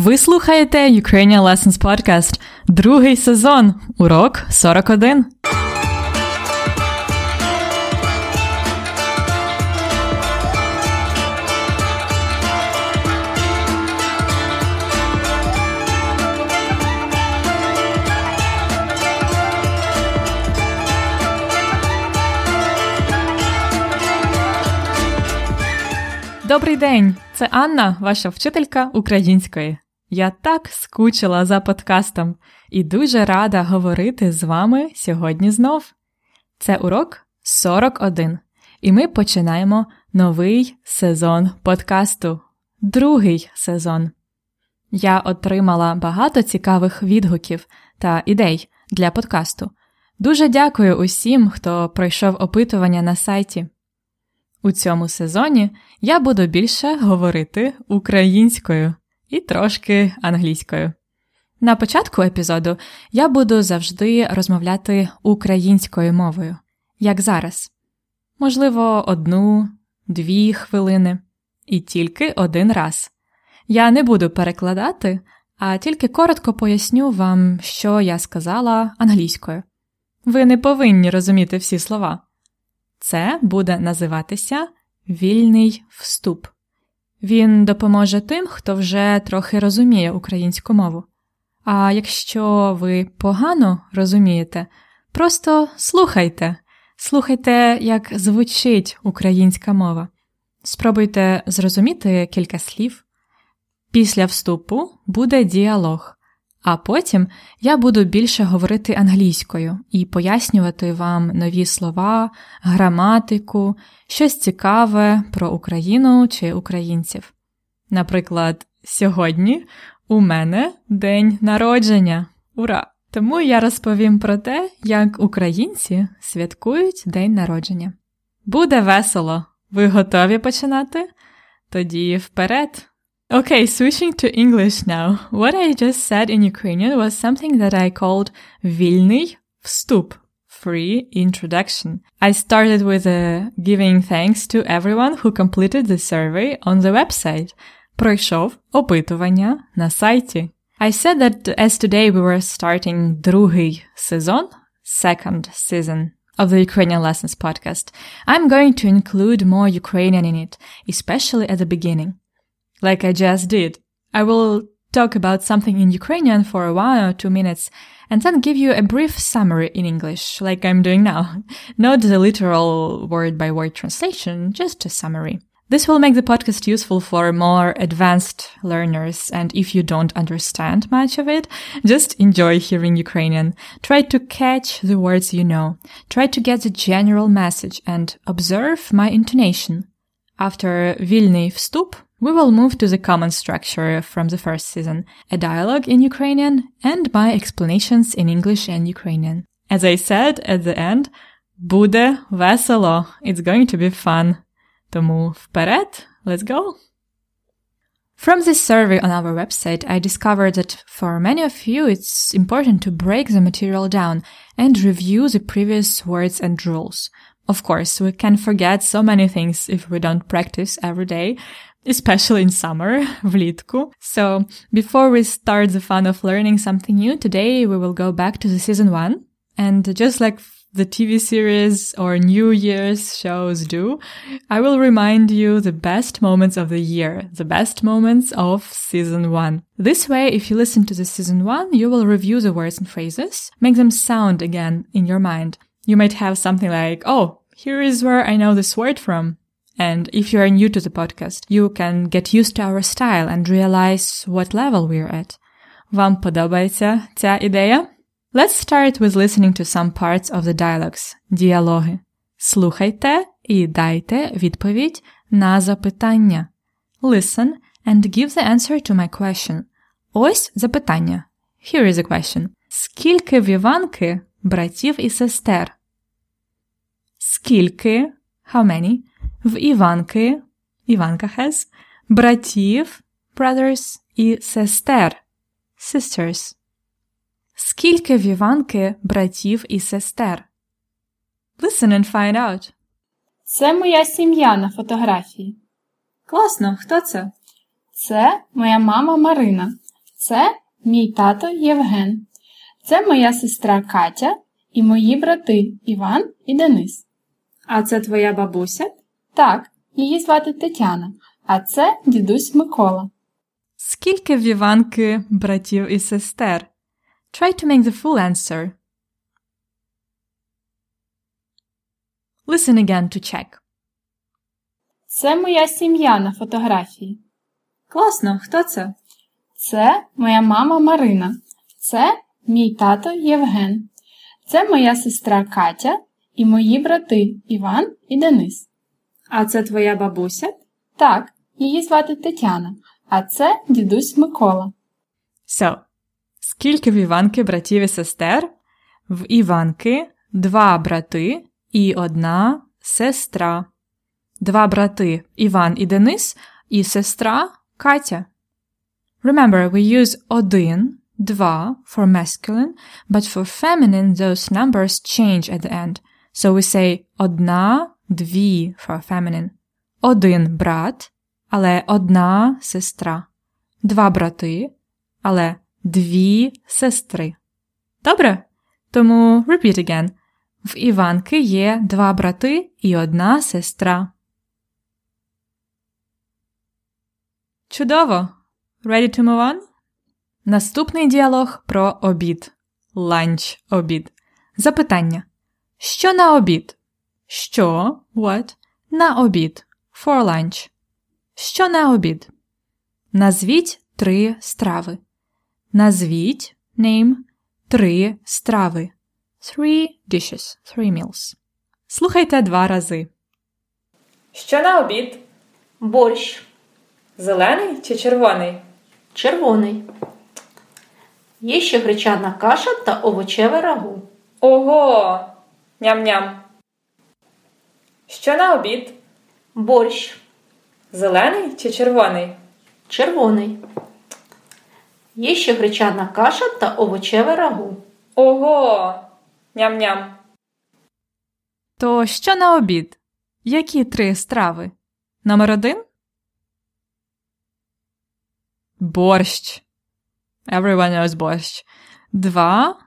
Ви слухаєте Ukrainian Lessons Podcast, другий сезон, урок 41. Добрий день! Це Анна, ваша вчителька української. Я так скучила за подкастом і дуже рада говорити з вами сьогодні знов. Це урок 41, і ми починаємо новий сезон подкасту, другий сезон. Я отримала багато цікавих відгуків та ідей для подкасту. Дуже дякую усім, хто пройшов опитування на сайті. У цьому сезоні я буду більше говорити українською і трошки англійською. На початку епізоду я буду завжди розмовляти українською мовою, як зараз. Можливо, одну, дві хвилини і тільки один раз. Я не буду перекладати, а тільки коротко поясню вам, що я сказала англійською. Ви не повинні розуміти всі слова. Це буде називатися вільний вступ. Він допоможе тим, хто вже трохи розуміє українську мову. А якщо ви погано розумієте, просто слухайте, слухайте, як звучить українська мова. Спробуйте зрозуміти кілька слів. Після вступу буде діалог, а потім я буду більше говорити англійською і пояснювати вам нові слова, граматику, щось цікаве про Україну чи українців. Наприклад, сьогодні у мене день народження. Ура! Тому я розповім про те, як українці святкують день народження. Буде весело! Ви готові починати? Тоді вперед! Okay, switching to English now. What I just said in Ukrainian was something that I called Vilny вступ, free introduction. I started with uh, giving thanks to everyone who completed the survey on the website. Пройшов опитування на сайті. I said that as today we were starting другий сезон, second season of the Ukrainian Lessons podcast, I'm going to include more Ukrainian in it, especially at the beginning. Like I just did. I will talk about something in Ukrainian for one or two minutes and then give you a brief summary in English, like I'm doing now. Not the literal word by word translation, just a summary. This will make the podcast useful for more advanced learners, and if you don't understand much of it, just enjoy hearing Ukrainian. Try to catch the words you know. Try to get the general message and observe my intonation. After Vilny вступ, we will move to the common structure from the first season, a dialogue in Ukrainian and my explanations in English and Ukrainian. As I said at the end, буде весело. It's going to be fun. Тому вперед, let's go! From this survey on our website, I discovered that for many of you, it's important to break the material down and review the previous words and rules. Of course, we can forget so many things if we don't practice every day, especially in summer, влітку. So, before we start the fun of learning something new, today we will go back to the season one. And just like the TV series or New Year's shows do, I will remind you the best moments of the year, the best moments of season one. This way, if you listen to the season one, you will review the words and phrases, make them sound again in your mind. You might have something like, oh, here is where I know this word from. And if you are new to the podcast, you can get used to our style and realize what level we're at. Вам подобається ця ідея? Let's start with listening to some parts of the dialogues, діалоги. Слухайте і дайте відповідь на запитання. Listen and give the answer to my question. Ось запитання. Here is a question. Скільки в Іванки братів і сестер? Скільки, how many, В Іванки, Іванка has, братів, brothers і сестер, sisters. Скільки в Іванки братів і сестер? Listen and find out. Це моя сім'я на фотографії. Класно, хто це? Це моя мама Марина, Це мій тато Євген. Це моя сестра Катя і мої брати Іван і Денис. А це твоя бабуся? Так, її звати Тетяна, а це дідусь Микола. Скільки в Іванки братів і сестер? Try to make the full answer. Listen again to check. Це моя сім'я на фотографії. Класно, хто це? Це моя мама Марина. Це мій тато Євген. Це моя сестра Катя і мої брати Іван і Денис. А це твоя бабуся? Так, її звати Тетяна, а це дідусь Микола. So, скільки в Іванки братів і сестер? В Іванки два брати і одна сестра. Два брати Іван і Денис, і сестра Катя. Remember, we use один, два for masculine, but for feminine those numbers change at the end. So we say одна, дві for feminine. Один брат, але одна сестра. Два брати, але дві сестри. Добре? Тому repeat again. В Іванки є два брати і одна сестра. Чудово! Ready to move on? Наступний діалог про обід. Ланч обід. Запитання. Що на обід? Що? What? На обід. For lunch. Що на обід? Назвіть три страви. Назвіть name три страви. Three dishes. Three meals. Слухайте два рази. Що на обід? Борщ Зелений чи червоний? червоний. Є ще гречана каша та овочеве рагу. Ого! Ням-ням. Що на обід? Борщ Зелений чи червоний? червоний. Є ще гречана каша та овочеве рагу. Ого! Ням-ням. То що на обід? Які три страви? Номер один? Борщ. Everyone knows борщ. Два.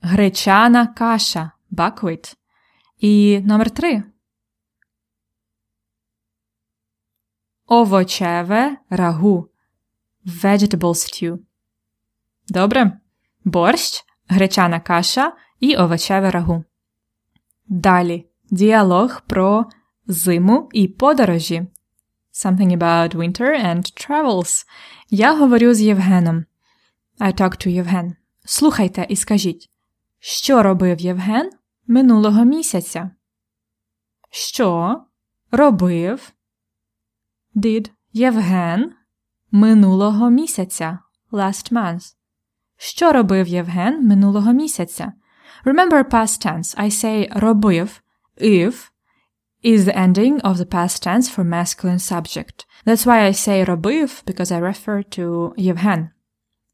Гречана каша. Buckwheat. І номер три. Овочеве рагу. Vegetable stew. Добре. Борщ, гречана каша і овочеве рагу. Далі діалог про зиму і подорожі. Something about winter and travels. Я говорю з Євгеном. I talk to Євген. Слухайте і скажіть, що робив Євген минулого місяця? Що робив did Євген минулого місяця last month? Що робив Євген минулого місяця? Remember past tense. I say робив if is the ending of the past tense for masculine subject. That's why I say робив because I refer to Євген.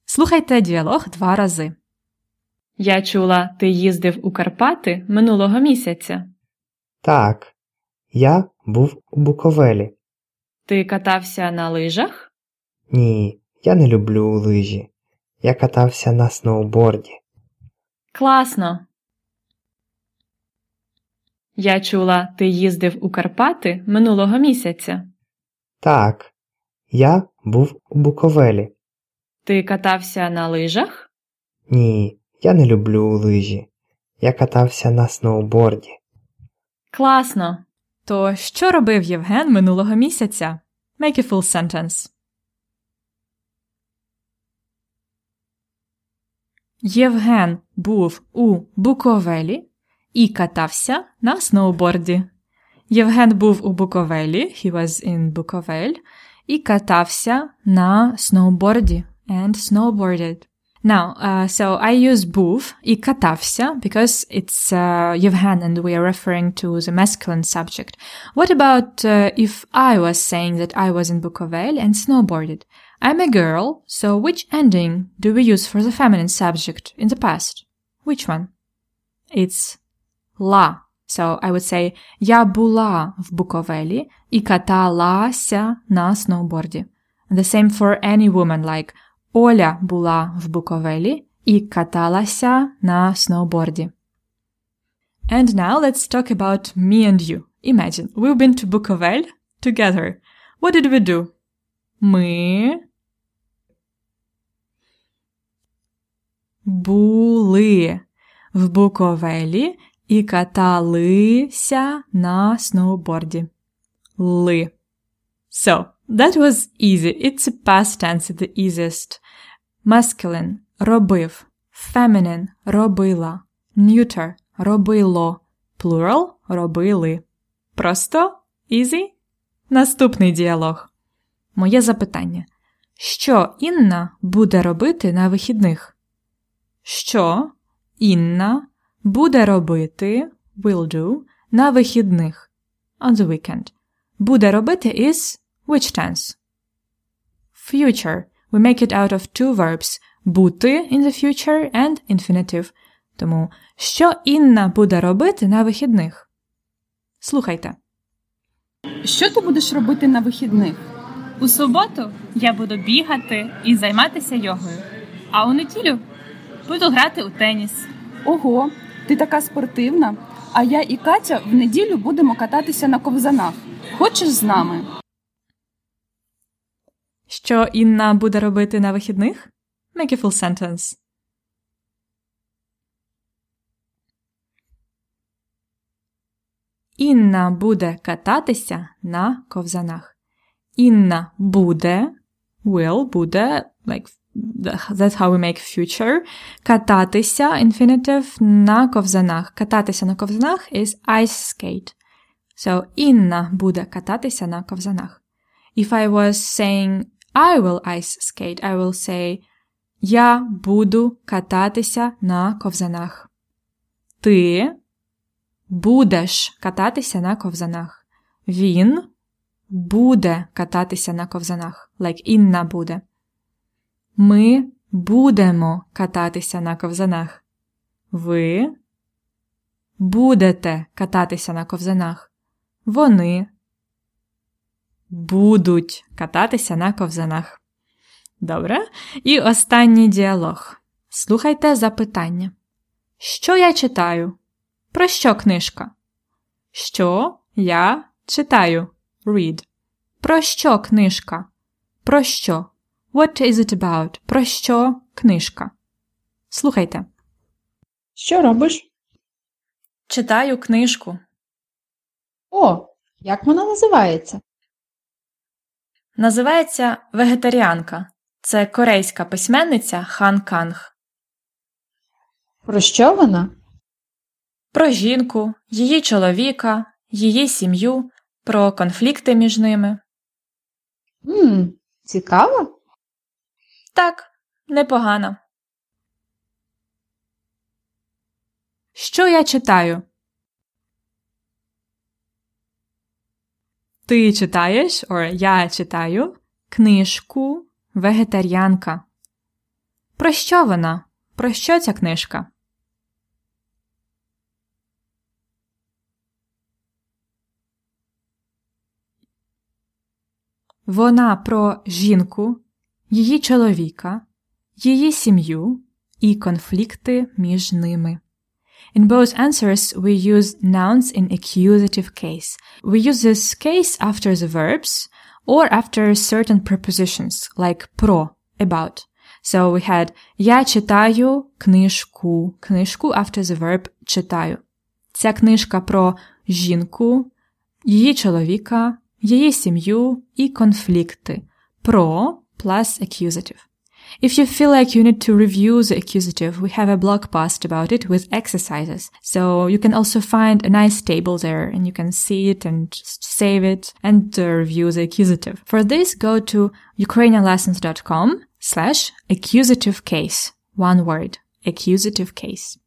Слухайте діалог два рази. Я чула, ти їздив у Карпати минулого місяця. Так, я був у Буковелі. Ти катався на лижах? Ні, я не люблю лижі. Я катався на сноуборді. Класно. Я чула, ти їздив у Карпати минулого місяця. Так, я був у Буковелі. Ти катався на лижах? Ні, я не люблю лижі. Я катався на сноуборді. Класно. То що робив Євген минулого місяця? Make a full sentence. Євген був у Буковелі і катався на сноуборді. Євген був у Буковелі, he was in Буковель, і катався на сноуборді and snowboarded. Now, uh, so I use був і катався because it's uh, Yevhen and we are referring to the masculine subject. What about uh, if I was saying that I was in Bukovel and snowboarded? I'm a girl, so which ending do we use for the feminine subject in the past? Which one? It's la. So I would say я була в Буковелі і каталася на сноуборді. The same for any woman, like Оля була в Буковелі і каталася на сноуборді. And now let's talk about me and you. Imagine, we've been to Bukovel together. What did we do? Ми були в Буковелі і каталися на сноуборді. Ли. So, that was easy. It's a past tense, the easiest. Masculine – робив. Feminine – робила. Neuter – робило. Plural – робили. Просто? Easy? Наступний діалог. Моє запитання. Що Інна буде робити на вихідних? Що Інна буде робити will do на вихідних on the weekend. Буде робити is which tense? Future. We make it out of two verbs бути in the future and infinitive. Тому що Інна буде робити на вихідних? Слухайте. Що ти будеш робити на вихідних? У суботу я буду бігати і займатися йогою. А у неділю буду грати у теніс. Ого, ти така спортивна. А я і Катя в неділю будемо кататися на ковзанах. Хочеш з нами? Що Інна буде робити на вихідних? Make a full sentence. Інна буде кататися на ковзанах. Інна буде, will, буде, like, that's how we make future. Кататися, infinitive, на ковзанах. Кататися на ковзанах is ice skate. So, Інна буде кататися на ковзанах. If I was saying I will ice skate, I will say Я буду кататися на ковзанах. Ти будеш кататися на ковзанах. Він буде кататися на ковзанах. Like Інна буде. Ми будемо кататися на ковзанах. Ви будете кататися на ковзанах. Вони будуть кататися на ковзанах. Добре. І останній діалог. Слухайте запитання. Що я читаю? Про що книжка? Що я читаю? Read. Про що книжка? Про що? What is it about? Про що книжка? Слухайте. Що робиш? Читаю книжку. О, як вона називається? Називається Вегетаріанка. Це корейська письменниця Хан Канг. Про що вона? Про жінку, її чоловіка, її сім'ю, про конфлікти між ними. Ммм, цікаво. Так, непогано. Що я читаю? Ти читаєш, or я читаю книжку Вегетаріанка. Про що вона? Про що ця книжка? Вона про жінку, її чоловіка, її сім'ю і конфлікти між ними. In both answers, we use nouns in accusative case. We use this case after the verbs or after certain prepositions, like про, about. So we had Я читаю книжку. Книжку after the verb читаю. Ця книжка про жінку, її чоловіка, її сім'ю і конфлікти. Про plus accusative. If you feel like you need to review the accusative, we have a blog post about it with exercises. So you can also find a nice table there and you can see it and save it and uh, review the accusative. For this, go to ukrainianlessons.com slash accusative case. One word. Accusative case.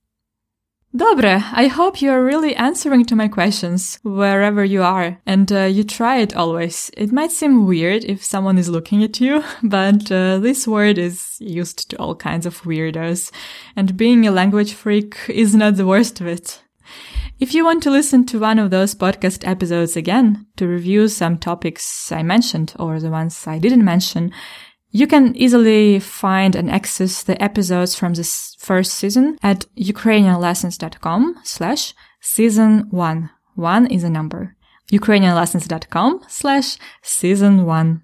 Dobre, I hope you are really answering to my questions wherever you are and uh, you try it always. It might seem weird if someone is looking at you, but uh, this word is used to all kinds of weirdos and being a language freak is not the worst of it. If you want to listen to one of those podcast episodes again to review some topics I mentioned or the ones I didn't mention, you can easily find and access the episodes from this first season at ukrainianlessons.com slash season one. One is a number. ukrainianlessons.com slash season one.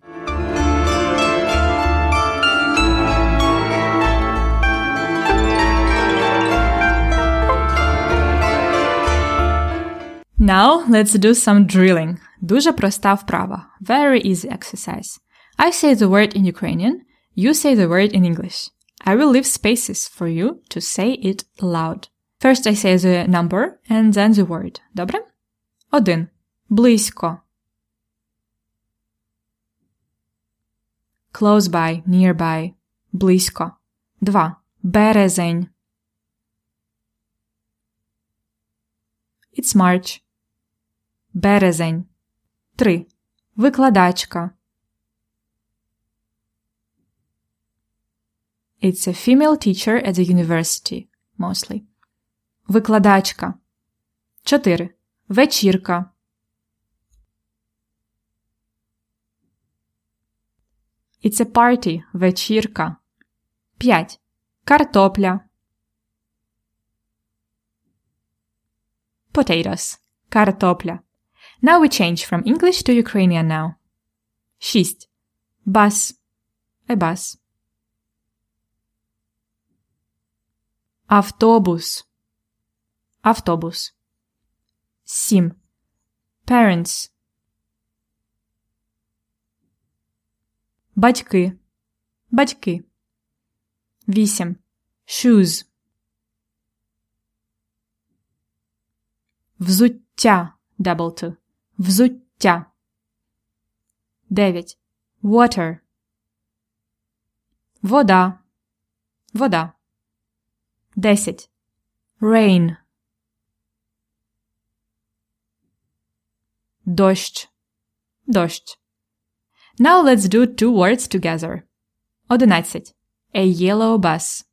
Now let's do some drilling. Дуже проста вправа. Very easy exercise. I say the word in Ukrainian, you say the word in English. I will leave spaces for you to say it loud. First I say the number and then the word. Добре? Один. Близько. Close by, nearby. Близько. Два. Березень. It's March. Березень. Три. Викладачка. It's a female teacher at the university, mostly. Викладачка. 4. Вечірка. It's a party. Вечірка. 5. Картопля. Potatoes. Картопля. Now we change from English to Ukrainian now. 6. Bus. A bus. Автобус. Автобус. 7. Parents. Батьки. Батьки. 8. Shoes. Взуття. Double T. Взуття. 9. Water. Вода. Вода. 10. Rain. Дощ. Дощ. Now let's do two words together. 11. A yellow bus.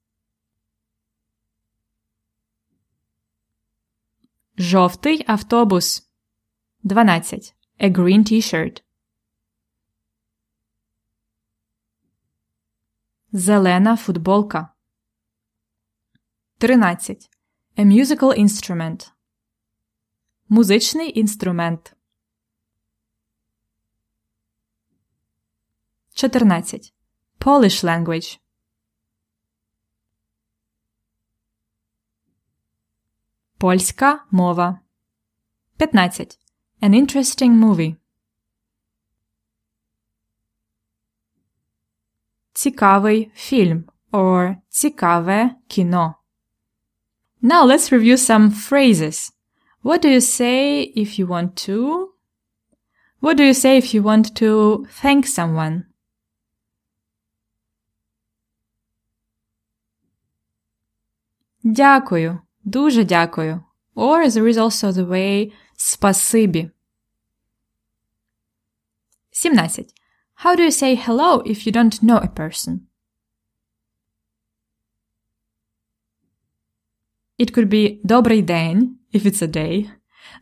Жовтий автобус. 12. A green t-shirt. Зелена футболка. 13. A musical instrument. Музичний інструмент. 14. Polish language. Польська мова. 15. An interesting movie. Цікавий фільм or цікаве кіно. Now let's review some phrases. What do you say if you want to? What do you say if you want to thank someone? Дякую. Дуже дякую. Or there is also the way спасибі. 17. How do you say hello if you don't know a person? It could be добрий день if it's a day,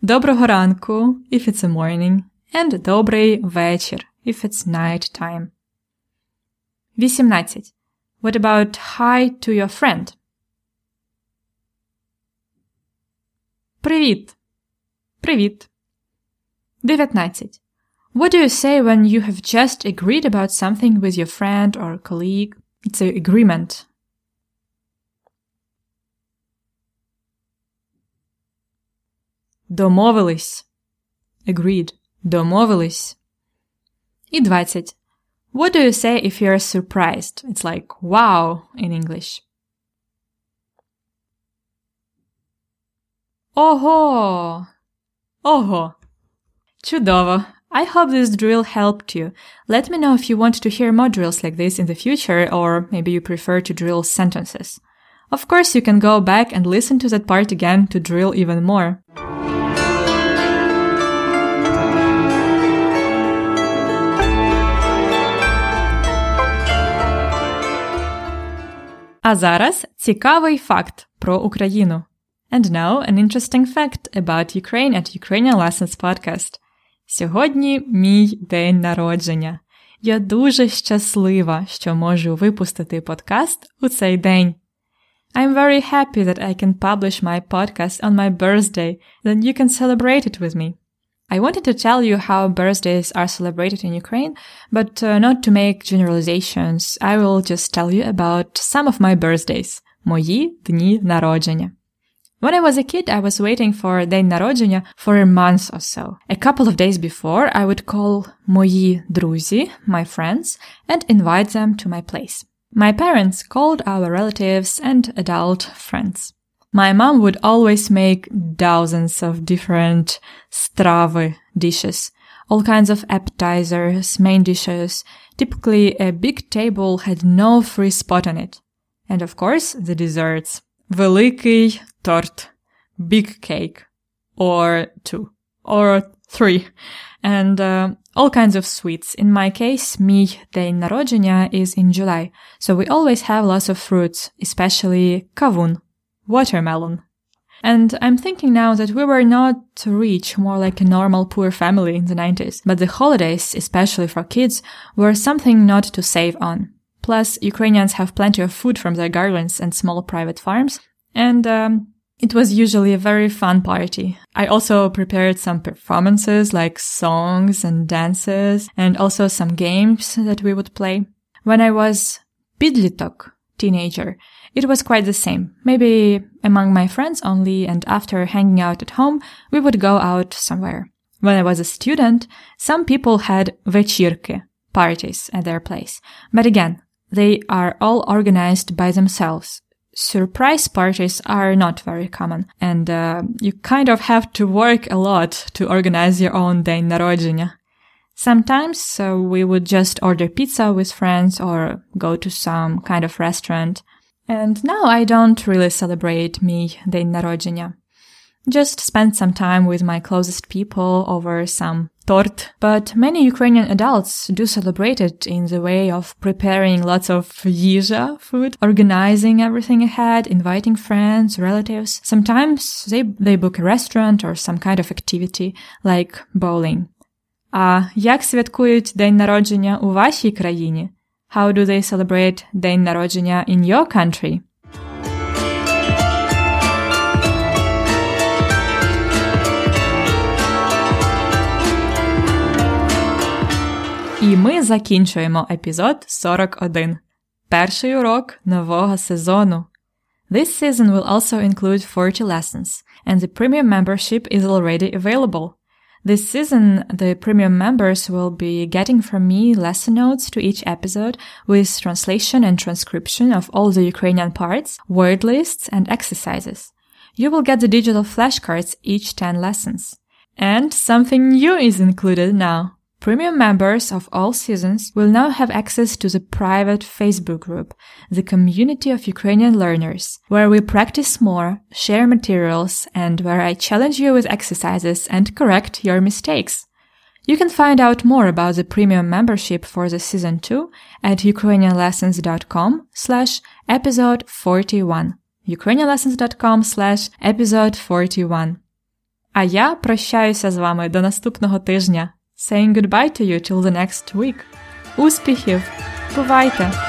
доброго ранку if it's a morning, and добрий вечір if it's night time. 18. What about hi to your friend? Привіт. Привіт. 19. What do you say when you have just agreed about something with your friend or colleague? It's an agreement. Домовились. Agreed. Домовились. І 20. What do you say if you're surprised? It's like wow in English. Ого! Ого! Чудово! I hope this drill helped you. Let me know if you want to hear more drills like this in the future, or maybe you prefer to drill sentences. Of course, you can go back and listen to that part again to drill even more. А зараз цікавий факт про Україну. And now an interesting fact about Ukraine at Ukrainian Lessons Podcast. Сьогодні мій день народження. Я дуже щаслива, що можу випустити подкаст у цей день. I'm very happy that I can publish my podcast on my birthday, that you can celebrate it with me. I wanted to tell you how birthdays are celebrated in Ukraine, but uh, not to make generalizations. I will just tell you about some of my birthdays. Мої дні народження. When I was a kid, I was waiting for День народження for a month or so. A couple of days before, I would call мої друзі, my friends, and invite them to my place. My parents called our relatives and adult friends. My mom would always make dozens of different strawy dishes, all kinds of appetizers, main dishes. Typically, a big table had no free spot on it. And of course, the desserts. Великий торт. Big cake. Or two. Or three. And uh, all kinds of sweets. In my case, мій день народження is in July. So we always have lots of fruits, especially kavun, watermelon. And I'm thinking now that we were not rich, more like a normal poor family in the 90s. But the holidays, especially for kids, were something not to save on. Plus, Ukrainians have plenty of food from their gardens and small private farms. And um, it was usually a very fun party. I also prepared some performances like songs and dances and also some games that we would play. When I was bidlitok, teenager, it was quite the same. Maybe among my friends only and after hanging out at home, we would go out somewhere. When I was a student, some people had večírky, parties at their place. But again, they are all organized by themselves. Surprise parties are not very common, and uh, you kind of have to work a lot to organize your own день народження. Sometimes uh, we would just order pizza with friends or go to some kind of restaurant. And now I don't really celebrate me день народження. Just spend some time with my closest people over some tort. But many Ukrainian adults do celebrate it in the way of preparing lots of yizha food, organizing everything ahead, inviting friends, relatives. Sometimes they, they book a restaurant or some kind of activity like bowling. А як святкують день народження у вашій країні? How do they celebrate день народження in your country? І ми закінчуємо епізод 41. Перший урок нового сезону. This season will also include 40 lessons, and the premium membership is already available. This season, the premium members will be getting from me lesson notes to each episode with translation and transcription of all the Ukrainian parts, word lists, and exercises. You will get the digital flashcards each 10 lessons. And something new is included now. Premium members of all seasons will now have access to the private Facebook group, the community of Ukrainian learners, where we practice more, share materials, and where I challenge you with exercises and correct your mistakes. You can find out more about the premium membership for the season 2 at ukrainianlessons.com slash episode 41. ukrainianlessons.com slash episode 41. А я прощаюся з вами до наступного тижня. Saying goodbye to you till the next week. Успіхів! Бувайте!